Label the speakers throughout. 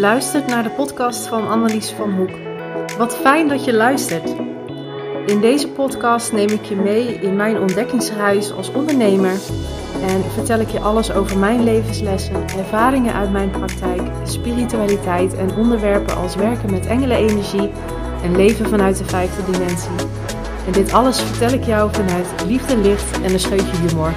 Speaker 1: luistert naar de podcast van Annelies van Hoek. Wat fijn dat je luistert. In deze podcast neem ik je mee in mijn ontdekkingsreis als ondernemer en vertel ik je alles over mijn levenslessen, ervaringen uit mijn praktijk, spiritualiteit en onderwerpen als werken met engelenenergie en leven vanuit de vijfde dimensie. En dit alles vertel ik jou vanuit liefde, licht en een scheutje humor.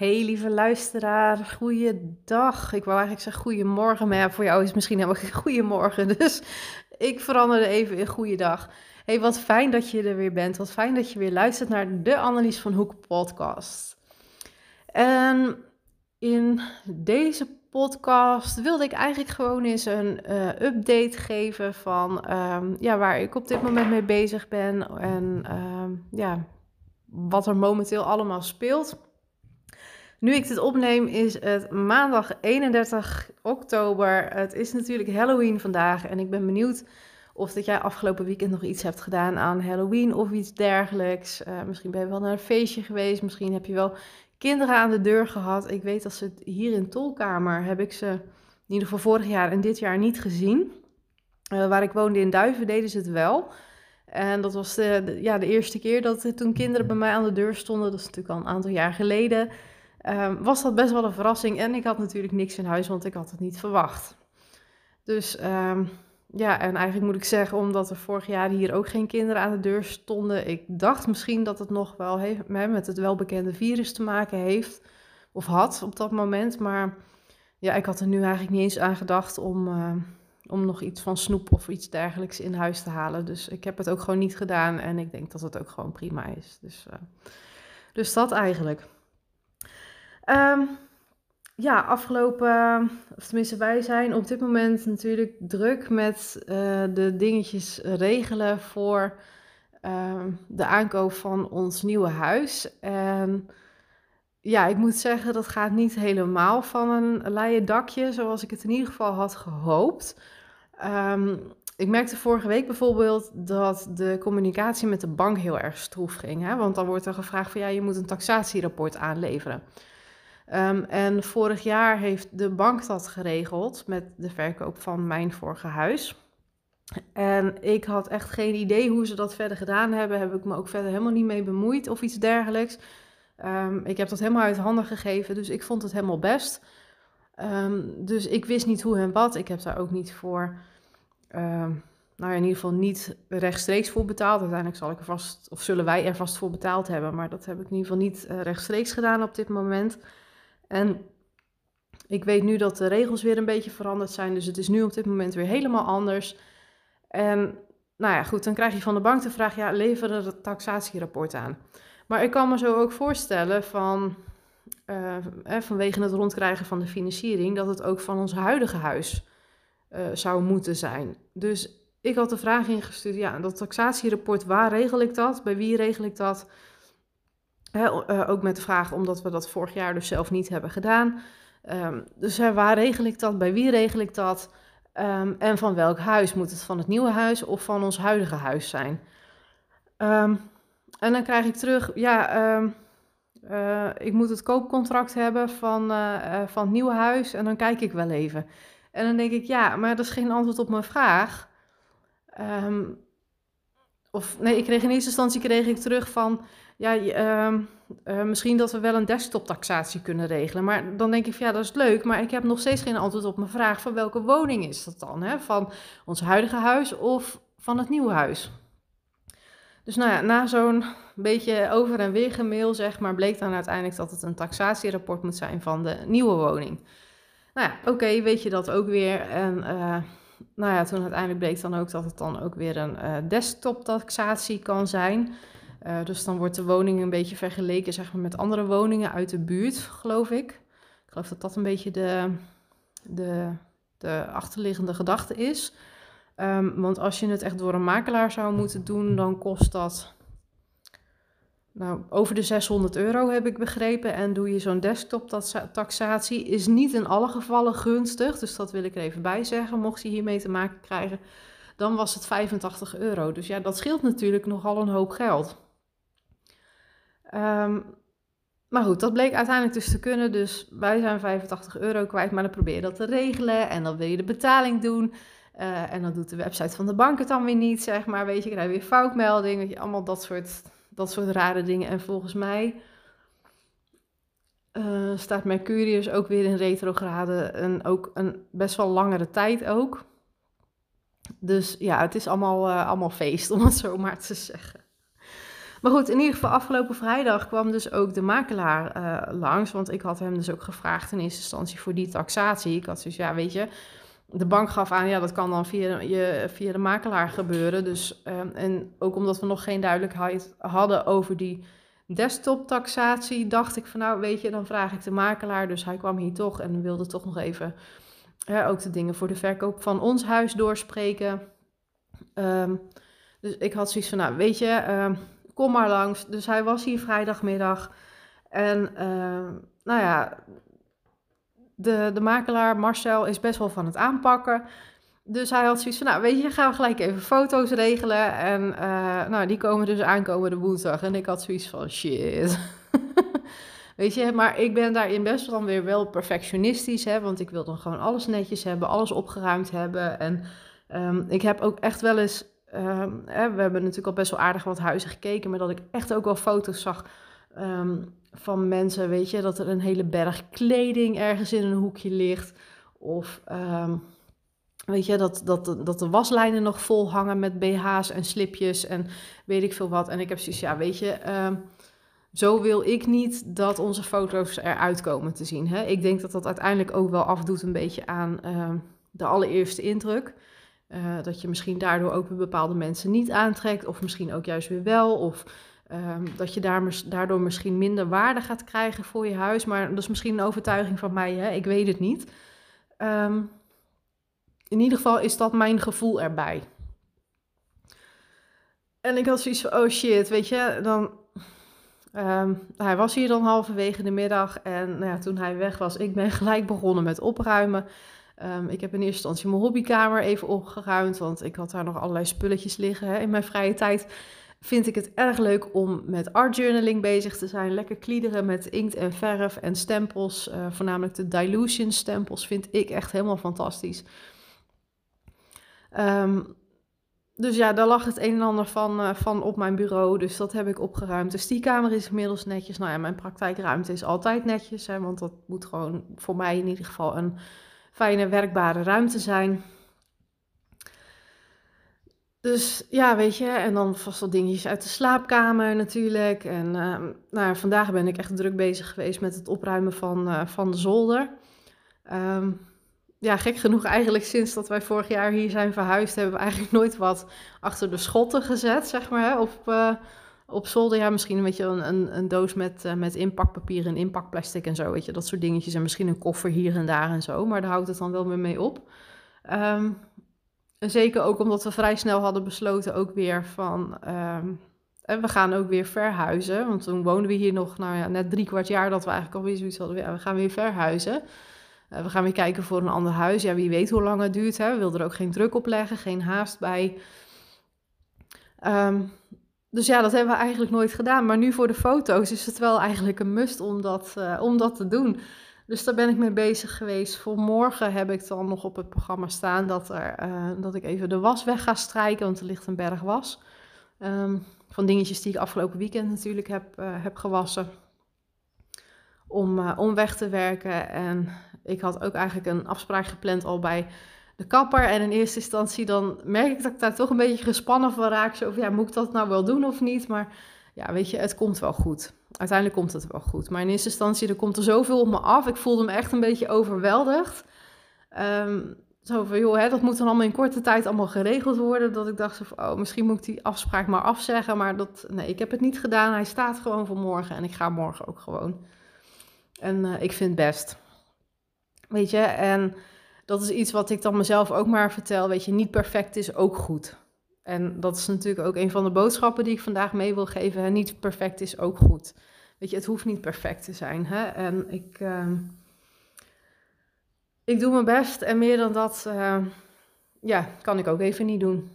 Speaker 1: Hey lieve luisteraar, goeiedag. Ik wou eigenlijk zeggen goedemorgen, maar voor jou is misschien helemaal geen goedemorgen. Dus ik veranderde even in goeiedag. Hey, wat fijn dat je er weer bent. Wat fijn dat je weer luistert naar de Annelies van Hoek podcast. En in deze podcast wilde ik eigenlijk gewoon eens een uh, update geven van um, ja, waar ik op dit moment mee bezig ben en um, ja, wat er momenteel allemaal speelt. Nu ik dit opneem is het maandag 31 oktober. Het is natuurlijk Halloween vandaag en ik ben benieuwd of dat jij afgelopen weekend nog iets hebt gedaan aan Halloween of iets dergelijks. Uh, misschien ben je wel naar een feestje geweest, misschien heb je wel kinderen aan de deur gehad. Ik weet dat ze hier in Tolkamer heb ik ze in ieder geval vorig jaar en dit jaar niet gezien. Uh, waar ik woonde in Duiven deden ze het wel. En dat was de, ja, de eerste keer dat toen kinderen bij mij aan de deur stonden. Dat is natuurlijk al een aantal jaar geleden. Um, was dat best wel een verrassing. En ik had natuurlijk niks in huis, want ik had het niet verwacht. Dus um, ja, en eigenlijk moet ik zeggen, omdat er vorig jaar hier ook geen kinderen aan de deur stonden. Ik dacht misschien dat het nog wel heeft, met het welbekende virus te maken heeft. Of had op dat moment. Maar ja, ik had er nu eigenlijk niet eens aan gedacht om, uh, om nog iets van snoep of iets dergelijks in huis te halen. Dus ik heb het ook gewoon niet gedaan. En ik denk dat het ook gewoon prima is. Dus, uh, dus dat eigenlijk. Um, ja, afgelopen, of tenminste wij zijn op dit moment natuurlijk druk met uh, de dingetjes regelen voor uh, de aankoop van ons nieuwe huis. En ja, ik moet zeggen, dat gaat niet helemaal van een leien dakje, zoals ik het in ieder geval had gehoopt. Um, ik merkte vorige week bijvoorbeeld dat de communicatie met de bank heel erg stroef ging. Hè? Want dan wordt er gevraagd van ja, je moet een taxatierapport aanleveren. Um, en vorig jaar heeft de bank dat geregeld met de verkoop van mijn vorige huis. En ik had echt geen idee hoe ze dat verder gedaan hebben. Heb ik me ook verder helemaal niet mee bemoeid of iets dergelijks. Um, ik heb dat helemaal uit handen gegeven, dus ik vond het helemaal best. Um, dus ik wist niet hoe en wat. Ik heb daar ook niet voor, nou ja, in ieder geval niet rechtstreeks voor betaald. Uiteindelijk zal ik er vast, of zullen wij er vast voor betaald hebben. Maar dat heb ik in ieder geval niet uh, rechtstreeks gedaan op dit moment. En ik weet nu dat de regels weer een beetje veranderd zijn. Dus het is nu op dit moment weer helemaal anders. En nou ja, goed, dan krijg je van de bank de vraag: ja, lever het taxatierapport aan. Maar ik kan me zo ook voorstellen van. Uh, vanwege het rondkrijgen van de financiering, dat het ook van ons huidige huis uh, zou moeten zijn. Dus ik had de vraag ingestuurd: ja, dat taxatierapport, waar regel ik dat? Bij wie regel ik dat? Uh, ook met de vraag, omdat we dat vorig jaar dus zelf niet hebben gedaan. Um, dus waar regel ik dat? Bij wie regel ik dat? Um, en van welk huis? Moet het van het nieuwe huis of van ons huidige huis zijn? Um, en dan krijg ik terug, ja, uh, ik moet het koopcontract hebben van, van het nieuwe huis en dan kijk ik wel even. En dan denk ik, ja, maar dat is geen antwoord op mijn vraag. Of nee, ik kreeg in eerste instantie kreeg ik terug van, ja, uh, uh, misschien dat we wel een desktop-taxatie kunnen regelen. Maar dan denk ik van ja, dat is leuk. Maar ik heb nog steeds geen antwoord op mijn vraag van welke woning is dat dan? Hè? Van ons huidige huis of van het nieuwe huis? Dus nou ja, na zo'n beetje over en weer gemail, zeg maar, bleek dan uiteindelijk dat het een taxatierapport moet zijn van de nieuwe woning. Nou ja, oké, weet je dat ook weer. En uh, nou ja, toen uiteindelijk bleek dan ook dat het dan ook weer een uh, desktop-taxatie kan zijn. Uh, dus dan wordt de woning een beetje vergeleken zeg maar, met andere woningen uit de buurt, geloof ik. Ik geloof dat dat een beetje de, de, de achterliggende gedachte is. Um, want als je het echt door een makelaar zou moeten doen, dan kost dat nou, over de 600 euro heb ik begrepen. En doe je zo'n desktop-taxatie, is niet in alle gevallen gunstig. Dus dat wil ik er even bij zeggen, mocht je hiermee te maken krijgen. Dan was het 85 euro. Dus ja, dat scheelt natuurlijk nogal een hoop geld. Um, maar goed, dat bleek uiteindelijk dus te kunnen. Dus wij zijn 85 euro kwijt, maar dan probeer je dat te regelen. En dan wil je de betaling doen. Uh, en dan doet de website van de bank het dan weer niet, zeg maar. Weet je, krijg je weer foutmelding. Weet je, allemaal dat soort, dat soort rare dingen. En volgens mij uh, staat Mercurius ook weer in retrograde. En ook een best wel langere tijd ook. Dus ja, het is allemaal, uh, allemaal feest, om het zo maar te zeggen. Maar goed, in ieder geval afgelopen vrijdag kwam dus ook de makelaar uh, langs. Want ik had hem dus ook gevraagd in eerste instantie voor die taxatie. Ik had dus, ja, weet je, de bank gaf aan, ja, dat kan dan via, je, via de makelaar gebeuren. Dus, uh, en ook omdat we nog geen duidelijkheid hadden over die desktop-taxatie, dacht ik van, nou, weet je, dan vraag ik de makelaar. Dus hij kwam hier toch en wilde toch nog even ook de dingen voor de verkoop van ons huis doorspreken. Um, dus ik had zoiets van, nou, weet je, uh, kom maar langs. Dus hij was hier vrijdagmiddag. En uh, nou ja, de, de makelaar Marcel is best wel van het aanpakken. Dus hij had zoiets van, nou weet je, gaan we gelijk even foto's regelen. En uh, nou, die komen dus aankomende woensdag. En ik had zoiets van, shit. weet je, maar ik ben daarin best wel weer wel perfectionistisch. Hè, want ik wil dan gewoon alles netjes hebben, alles opgeruimd hebben. En um, ik heb ook echt wel eens Um, we hebben natuurlijk al best wel aardig wat huizen gekeken, maar dat ik echt ook wel foto's zag um, van mensen, weet je, dat er een hele berg kleding ergens in een hoekje ligt. Of um, weet je, dat, dat, dat de waslijnen nog vol hangen met BH's en slipjes en weet ik veel wat. En ik heb zoiets, ja, weet je, zo wil ik niet dat onze foto's eruit komen te zien. Hè? Ik denk dat dat uiteindelijk ook wel afdoet een beetje aan de allereerste indruk. Uh, dat je misschien daardoor ook bepaalde mensen niet aantrekt, of misschien ook juist weer wel. Of um, dat je daar, daardoor misschien minder waarde gaat krijgen voor je huis. Maar dat is misschien een overtuiging van mij, hè? ik weet het niet. Um, in ieder geval is dat mijn gevoel erbij. En ik had zoiets van, oh shit, weet je, dan... Um, hij was hier dan halverwege de middag en nou ja, toen hij weg was, ik ben gelijk begonnen met opruimen. Ik heb in eerste instantie mijn hobbykamer even opgeruimd, want ik had daar nog allerlei spulletjes liggen. Hè. In mijn vrije tijd vind ik het erg leuk om met art journaling bezig te zijn. Lekker kliederen met inkt en verf en stempels. Uh, voornamelijk de dilution stempels vind ik echt helemaal fantastisch. Um, dus ja, daar lag het een en ander van, uh, van op mijn bureau. Dus dat heb ik opgeruimd. Dus die kamer is inmiddels netjes. Nou ja, mijn praktijkruimte is altijd netjes. Hè, want dat moet gewoon voor mij in ieder geval een fijne werkbare ruimte zijn. Dus ja, weet je, en dan vast wat dingetjes uit de slaapkamer natuurlijk. En uh, nou vandaag ben ik echt druk bezig geweest met het opruimen van, uh, van de zolder. Um, ja, gek genoeg eigenlijk sinds dat wij vorig jaar hier zijn verhuisd, hebben we eigenlijk nooit wat achter de schotten gezet, zeg maar, hè, op, uh, op zolder. Ja, misschien een beetje een, een, een doos met, uh, met inpakpapier en inpakplastic en zo, weet je, dat soort dingetjes. En misschien een koffer hier en daar en zo, maar daar houdt het dan wel weer mee op. Um, zeker ook omdat we vrij snel hadden besloten ook weer van... Um, en we gaan ook weer verhuizen, want toen woonden we hier nog nou ja, net drie kwart jaar dat we eigenlijk alweer zoiets hadden. We gaan weer verhuizen. Uh, we gaan weer kijken voor een ander huis. Ja, wie weet hoe lang het duurt. Hè? We wilden er ook geen druk op leggen, geen haast bij. Um, dus ja, dat hebben we eigenlijk nooit gedaan. Maar nu voor de foto's is het wel eigenlijk een must om dat, uh, om dat te doen. Dus daar ben ik mee bezig geweest. Voor morgen heb ik dan nog op het programma staan dat, er, uh, dat ik even de was weg ga strijken. Want er ligt een berg was. Um, van dingetjes die ik afgelopen weekend natuurlijk heb, uh, heb gewassen. Om, om weg te werken. En ik had ook eigenlijk een afspraak gepland al bij de kapper. En in eerste instantie dan merk ik dat ik daar toch een beetje gespannen van raak. Zo van, ja, moet ik dat nou wel doen of niet? Maar ja, weet je, het komt wel goed. Uiteindelijk komt het wel goed. Maar in eerste instantie, er komt er zoveel op me af. Ik voelde me echt een beetje overweldigd. Um, zo van, joh, hè, dat moet dan allemaal in korte tijd allemaal geregeld worden. Dat ik dacht zo van, oh, misschien moet ik die afspraak maar afzeggen. Maar dat, nee, ik heb het niet gedaan. Hij staat gewoon voor morgen en ik ga morgen ook gewoon. En uh, ik vind het best. Weet je, en dat is iets wat ik dan mezelf ook maar vertel. Weet je, niet perfect is ook goed. En dat is natuurlijk ook een van de boodschappen die ik vandaag mee wil geven. Niet perfect is ook goed. Weet je, het hoeft niet perfect te zijn. Hè? En ik, uh, ik doe mijn best en meer dan dat, uh, ja, kan ik ook even niet doen.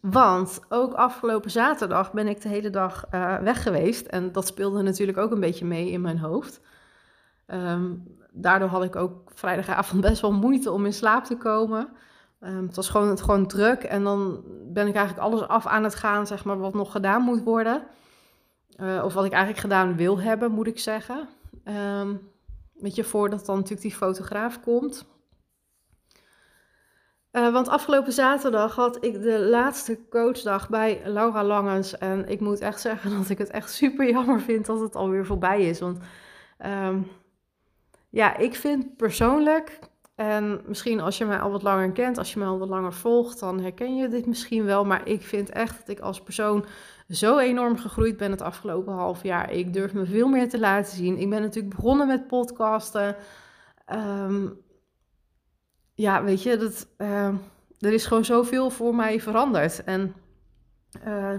Speaker 1: Want ook afgelopen zaterdag ben ik de hele dag uh, weg geweest. En dat speelde natuurlijk ook een beetje mee in mijn hoofd. Um, daardoor had ik ook vrijdagavond best wel moeite om in slaap te komen. Um, het was gewoon, gewoon druk en dan ben ik eigenlijk alles af aan het gaan, zeg maar, wat nog gedaan moet worden. Uh, of wat ik eigenlijk gedaan wil hebben, moet ik zeggen. Um, weet je, voordat dan natuurlijk die fotograaf komt. Uh, want afgelopen zaterdag had ik de laatste coachdag bij Laura Langens. En ik moet echt zeggen dat ik het echt super jammer vind dat het alweer voorbij is. Want um, ja, ik vind persoonlijk, en misschien als je mij al wat langer kent, als je mij al wat langer volgt, dan herken je dit misschien wel. Maar ik vind echt dat ik als persoon zo enorm gegroeid ben het afgelopen half jaar. Ik durf me veel meer te laten zien. Ik ben natuurlijk begonnen met podcasten. Um, ja, weet je, dat, uh, er is gewoon zoveel voor mij veranderd. En uh,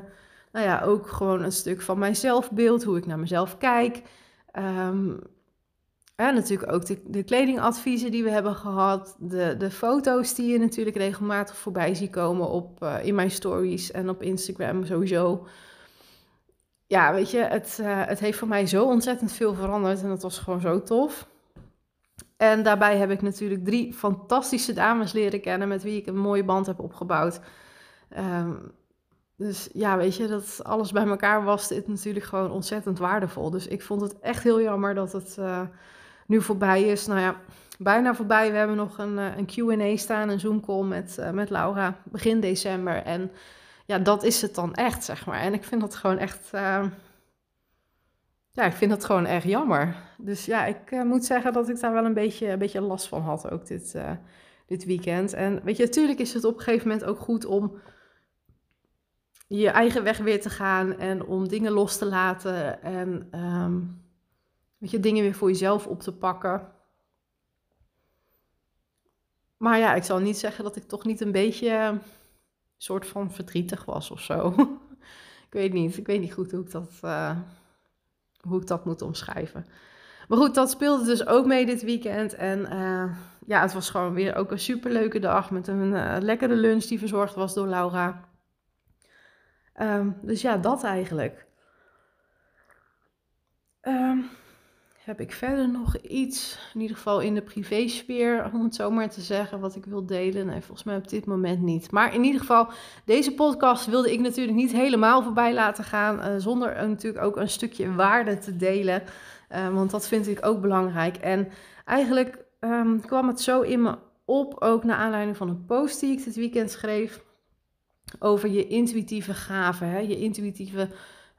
Speaker 1: nou ja, ook gewoon een stuk van mijn zelfbeeld, hoe ik naar mezelf kijk. Um, ja, natuurlijk ook de, de, kledingadviezen die we hebben gehad. De, de foto's die je natuurlijk regelmatig voorbij ziet komen op, uh, in mijn stories en op Instagram sowieso. Ja, weet je, het, uh, het heeft voor mij zo ontzettend veel veranderd en dat was gewoon zo tof. En daarbij heb ik natuurlijk drie fantastische dames leren kennen met wie ik een mooie band heb opgebouwd. Um, dus ja, weet je, dat alles bij elkaar was dit natuurlijk gewoon ontzettend waardevol. Dus ik vond het echt heel jammer dat het uh, nu voorbij is. Nou ja, bijna voorbij. We hebben nog een, uh, een Q&A staan, een Zoom call met, uh, met Laura begin december. En ja, dat is het dan echt, zeg maar. En ik vind dat gewoon echt ja, ik vind dat gewoon erg jammer. Dus ja, ik moet zeggen dat ik daar wel een beetje, een beetje last van had ook dit, dit weekend. En weet je, natuurlijk is het op een gegeven moment ook goed om je eigen weg weer te gaan en om dingen los te laten en um, weet je, dingen weer voor jezelf op te pakken. Maar ja, ik zal niet zeggen dat ik toch niet een beetje een soort van verdrietig was of zo. ik weet niet, ik weet niet goed hoe ik dat... Uh, hoe ik dat moet omschrijven. Maar goed, dat speelde dus ook mee dit weekend. En uh, ja, het was gewoon weer ook een superleuke dag met een lekkere lunch die verzorgd was door Laura. Um, dus ja, dat eigenlijk. Um, heb ik verder nog iets, in ieder geval in de privésfeer, om het zo maar te zeggen, wat ik wil delen? Nee, volgens mij op dit moment niet. Maar in ieder geval, deze podcast wilde ik natuurlijk niet helemaal voorbij laten gaan, uh, zonder natuurlijk ook een stukje waarde te delen, uh, want dat vind ik ook belangrijk. En eigenlijk um, kwam het zo in me op, ook naar aanleiding van een post die ik dit weekend schreef, over je intuïtieve gaven, hè, je intuïtieve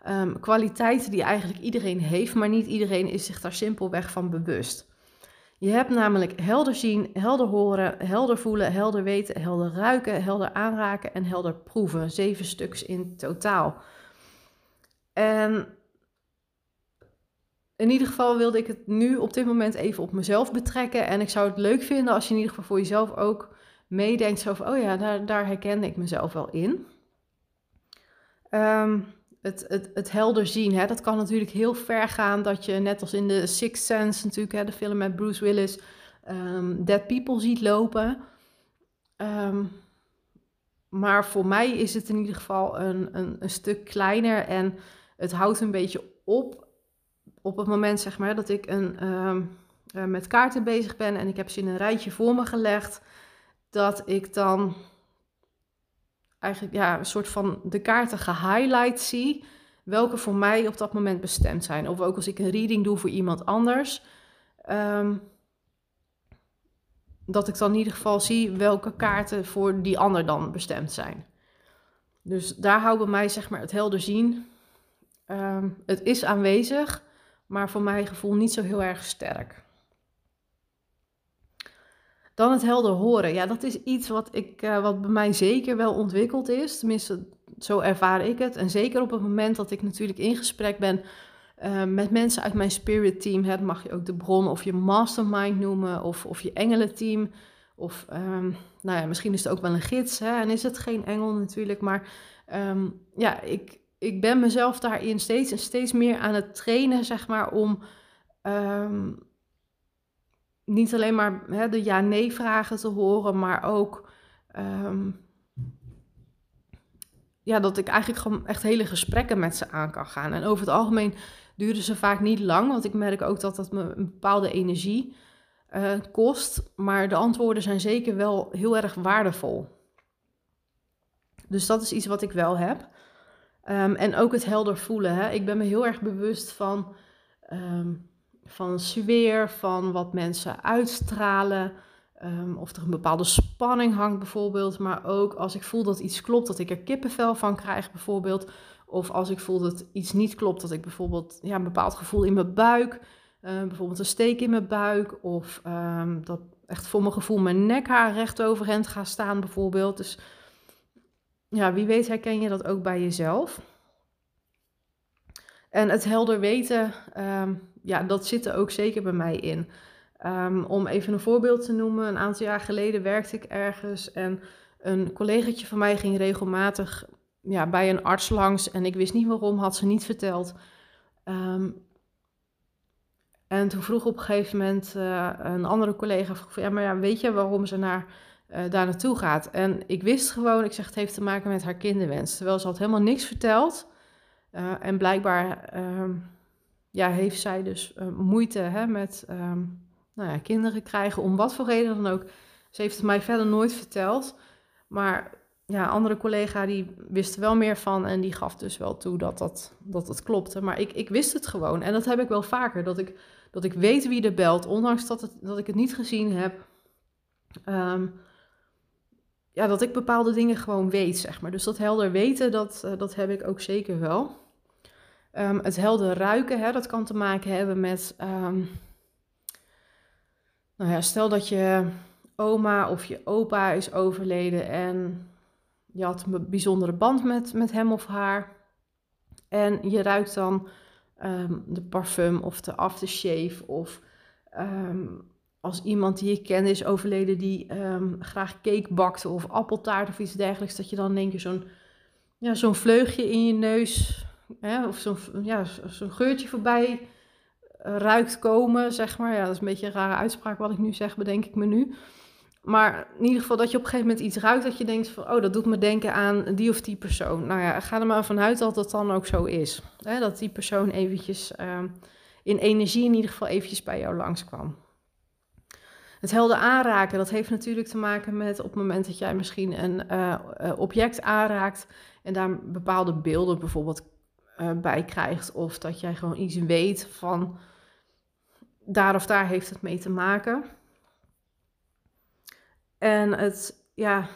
Speaker 1: um, kwaliteiten die eigenlijk iedereen heeft, maar niet iedereen is zich daar simpelweg van bewust. Je hebt namelijk helder zien, helder horen, helder voelen, helder weten, helder ruiken, helder aanraken en helder proeven. Zeven stuks in totaal. En in ieder geval wilde ik het nu op dit moment even op mezelf betrekken. En ik zou het leuk vinden als je in ieder geval voor jezelf ook meedenkt. Zo van, oh ja, daar, daar herkende ik mezelf wel in. Um, het, het, het helder zien. Hè? Dat kan natuurlijk heel ver gaan dat je, net als in de Sixth Sense natuurlijk, hè, de film met Bruce Willis, um, dead people ziet lopen. Um, maar voor mij is het in ieder geval een, een, een stuk kleiner en het houdt een beetje op op het moment zeg maar dat ik een, um, uh, met kaarten bezig ben en ik heb ze in een rijtje voor me gelegd, dat ik dan eigenlijk ja, een soort van de kaarten gehighlight zie. Welke voor mij op dat moment bestemd zijn. Of ook als ik een reading doe voor iemand anders. Um, dat ik dan in ieder geval zie welke kaarten voor die ander dan bestemd zijn. Dus daar houdt bij mij zeg maar het helder zien. Um, het is aanwezig, maar voor mijn gevoel niet zo heel erg sterk. Dan het helder horen. Ja, dat is iets wat, ik, uh, wat bij mij zeker wel ontwikkeld is. Tenminste, zo ervaar ik het. En zeker op het moment dat ik natuurlijk in gesprek ben uh, met mensen uit mijn spirit team. mag je ook de bron of je mastermind noemen. Of, of je engelenteam. Of um, nou ja, misschien is het ook wel een gids hè, en is het geen engel natuurlijk. Maar ehm, ja, ik, ik ben mezelf daarin steeds en steeds meer aan het trainen, zeg maar, om ehm, niet alleen maar hè, de ja-nee vragen te horen, maar ook ehm, ja, dat ik eigenlijk gewoon echt hele gesprekken met ze aan kan gaan. En over het algemeen duren ze vaak niet lang, want ik merk ook dat dat me een bepaalde energie uh, kost. Maar de antwoorden zijn zeker wel heel erg waardevol. Dus dat is iets wat ik wel heb. Um, en ook het helder voelen. Hè. Ik ben me heel erg bewust van, um, van sfeer, van wat mensen uitstralen. Um, of er een bepaalde spanning hangt bijvoorbeeld. Maar ook als ik voel dat iets klopt, dat ik er kippenvel van krijg bijvoorbeeld. Of als ik voel dat iets niet klopt, dat ik bijvoorbeeld ja, een bepaald gevoel in mijn buik. Uh, bijvoorbeeld een steek in mijn buik. Of um, dat echt voor mijn gevoel mijn nekhaar recht overeind gaat staan bijvoorbeeld. Dus ja, wie weet herken je dat ook bij jezelf. En het helder weten, um, ja, dat zit er ook zeker bij mij in. Um, om even een voorbeeld te noemen, een aantal jaar geleden werkte ik ergens en een collegaatje van mij ging regelmatig ja, bij een arts langs en ik wist niet waarom, had ze niet verteld. Um, en toen vroeg op een gegeven moment uh, een andere collega, vroeg, ja, maar ja, weet je waarom ze naar, uh, daar naartoe gaat? En ik wist gewoon, ik zeg, het heeft te maken met haar kinderwens. Terwijl ze had helemaal niks verteld. Uh, en blijkbaar ja, heeft zij dus moeite hè, met nou ja, kinderen krijgen, om wat voor reden dan ook. Ze heeft het mij verder nooit verteld. Maar ja, andere collega die wist er wel meer van en die gaf dus wel toe dat dat, dat het klopte. Maar ik, ik wist het gewoon. En dat heb ik wel vaker. Dat ik, dat ik weet wie er belt, ondanks dat, het, dat ik het niet gezien heb. Um, ja, dat ik bepaalde dingen gewoon weet, zeg maar. Dus dat helder weten, dat, uh, dat heb ik ook zeker wel. Um, het helder ruiken, hè, dat kan te maken hebben met... Um, nou ja, stel dat je oma of je opa is overleden en je had een bijzondere band met, met hem of haar. En je ruikt dan um, de parfum of de aftershave. Of als iemand die je kent is overleden die graag cake bakte of appeltaart of iets dergelijks. Dat je dan denk je zo'n ja, zo'n vleugje in je neus hè, of zo'n ja, geurtje voorbij ruikt komen, zeg maar. Ja, dat is een beetje een rare uitspraak wat ik nu zeg, bedenk ik me nu. Maar in ieder geval dat je op een gegeven moment iets ruikt dat je denkt van... oh, dat doet me denken aan die of die persoon. Nou ja, ga er maar vanuit dat dat dan ook zo is. Hè? Dat die persoon eventjes uh, in energie in ieder geval eventjes bij jou langskwam. Het helder aanraken, dat heeft natuurlijk te maken met op het moment dat jij misschien een uh, object aanraakt... en daar bepaalde beelden bijvoorbeeld uh, bij krijgt... of dat jij gewoon iets weet van daar of daar heeft het mee te maken. En het, ja,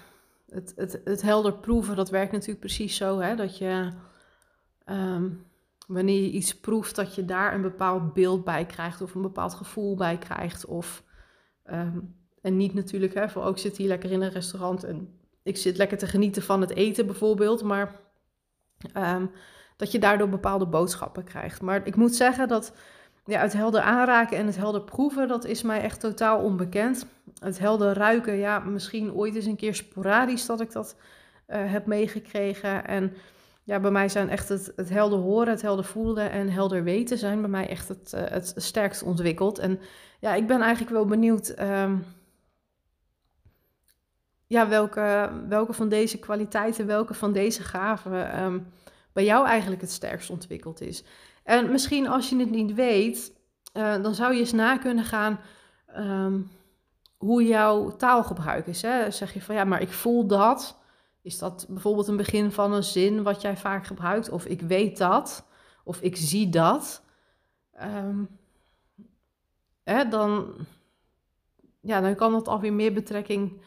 Speaker 1: het, het, het helder proeven, dat werkt natuurlijk precies zo, hè, dat je um, wanneer je iets proeft, dat je daar een bepaald beeld bij krijgt of een bepaald gevoel bij krijgt. Of, um, en niet natuurlijk, hè, voor ook zit hier lekker in een restaurant en ik zit lekker te genieten van het eten bijvoorbeeld, maar um, dat je daardoor bepaalde boodschappen krijgt. Maar ik moet zeggen dat ja, het helder aanraken en het helder proeven, dat is mij echt totaal onbekend. Het helder ruiken, ja, misschien ooit eens een keer sporadisch dat ik dat uh, heb meegekregen. En ja, bij mij zijn echt het, het helder horen, het helder voelen en helder weten zijn bij mij echt het, uh, het sterkst ontwikkeld. En ja, ik ben eigenlijk wel benieuwd um, ja, welke, welke van deze kwaliteiten, welke van deze gaven um, bij jou eigenlijk het sterkst ontwikkeld is. En misschien als je het niet weet, uh, dan zou je eens na kunnen gaan um, hoe jouw taalgebruik is. Hè? Zeg je van ja, maar ik voel dat. Is dat bijvoorbeeld een begin van een zin wat jij vaak gebruikt? Of ik weet dat. Of ik zie dat. Um, hè, dan, ja, dan kan dat alweer meer betrekking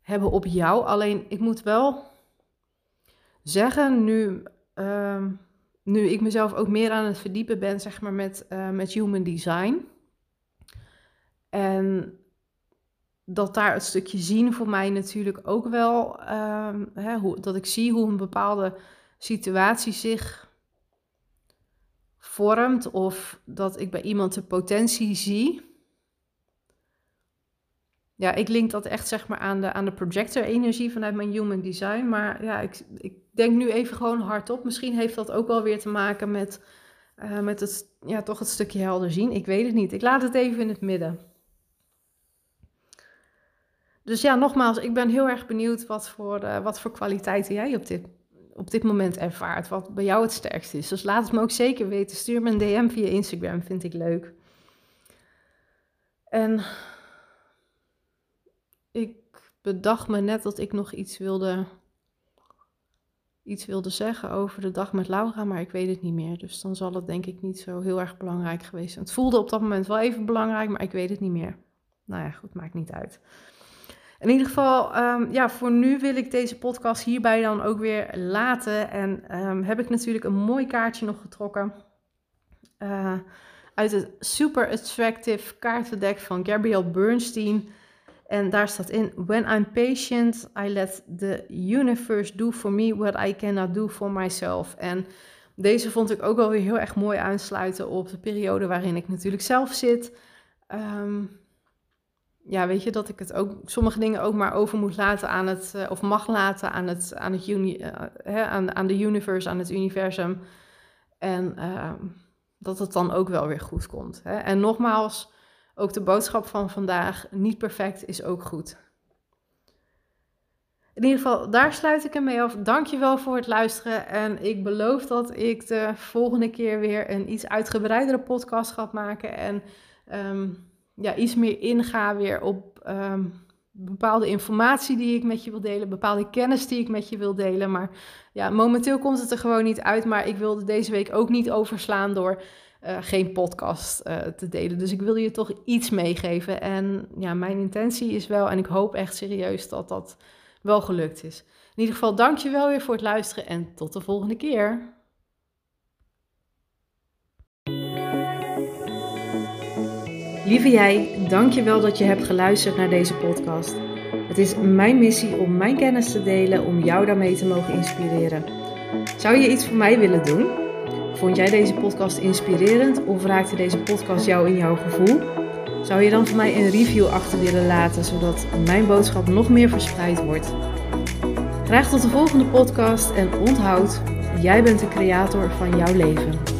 Speaker 1: hebben op jou. Alleen ik moet wel zeggen, nu um, nu ik mezelf ook meer aan het verdiepen ben, zeg maar, met, uh, met human design. En dat daar het stukje zien voor mij natuurlijk ook wel, uh, hè, hoe, dat ik zie hoe een bepaalde situatie zich vormt of dat ik bij iemand de potentie zie. ja, ik link dat echt zeg maar aan de, aan de projector-energie vanuit mijn human design. Maar ja, ik, ik denk nu even gewoon hardop. Misschien heeft dat ook wel weer te maken met, uh, met het, ja, toch het stukje helder zien. Ik weet het niet. Ik laat het even in het midden. Dus ja, nogmaals, ik ben heel erg benieuwd wat voor, uh, wat voor kwaliteiten jij op dit, op dit moment ervaart. Wat bij jou het sterkst is. Dus laat het me ook zeker weten. Stuur me een DM via Instagram, vind ik leuk. En ik bedacht me net dat ik nog iets wilde, iets wilde zeggen over de dag met Laura, maar ik weet het niet meer. Dus dan zal het denk ik niet zo heel erg belangrijk geweest zijn. Het voelde op dat moment wel even belangrijk, maar ik weet het niet meer. Nou ja, goed, maakt niet uit. In ieder geval, um, ja, voor nu wil ik deze podcast hierbij dan ook weer laten. En um, heb ik natuurlijk een mooi kaartje nog getrokken. Uh, uit het Super Attractive kaartendek van Gabrielle Bernstein. En daar staat in: When I'm patient, I let the universe do for me what I cannot do for myself. En deze vond ik ook wel weer heel erg mooi aansluiten op de periode waarin ik natuurlijk zelf zit. Um, ja, weet je, dat ik het ook sommige dingen ook maar over moet laten aan het, uh, of mag laten aan het, aan het uni, uh, hè, aan, aan de universe, aan het universum. En uh, dat het dan ook wel weer goed komt. Hè? En nogmaals, ook de boodschap van vandaag, niet perfect is ook goed. In ieder geval, daar sluit ik hem mee af. Dankjewel voor het luisteren. En ik beloof dat ik de volgende keer weer een iets uitgebreidere podcast ga maken. En um, ja, iets meer inga weer op um, bepaalde informatie die ik met je wil delen, bepaalde kennis die ik met je wil delen. Maar ja, momenteel komt het er gewoon niet uit. Maar ik wilde deze week ook niet overslaan door uh, geen podcast uh, te delen. Dus ik wil je toch iets meegeven. En ja, mijn intentie is wel, en ik hoop echt serieus dat dat wel gelukt is. In ieder geval, dank je wel weer voor het luisteren en tot de volgende keer. Lieve jij, dank je wel dat je hebt geluisterd naar deze podcast. Het is mijn missie om mijn kennis te delen, om jou daarmee te mogen inspireren. Zou je iets voor mij willen doen? Vond jij deze podcast inspirerend of raakte deze podcast jou in jouw gevoel? Zou je dan voor mij een review achter willen laten, zodat mijn boodschap nog meer verspreid wordt? Graag tot de volgende podcast en onthoud, jij bent de creator van jouw leven.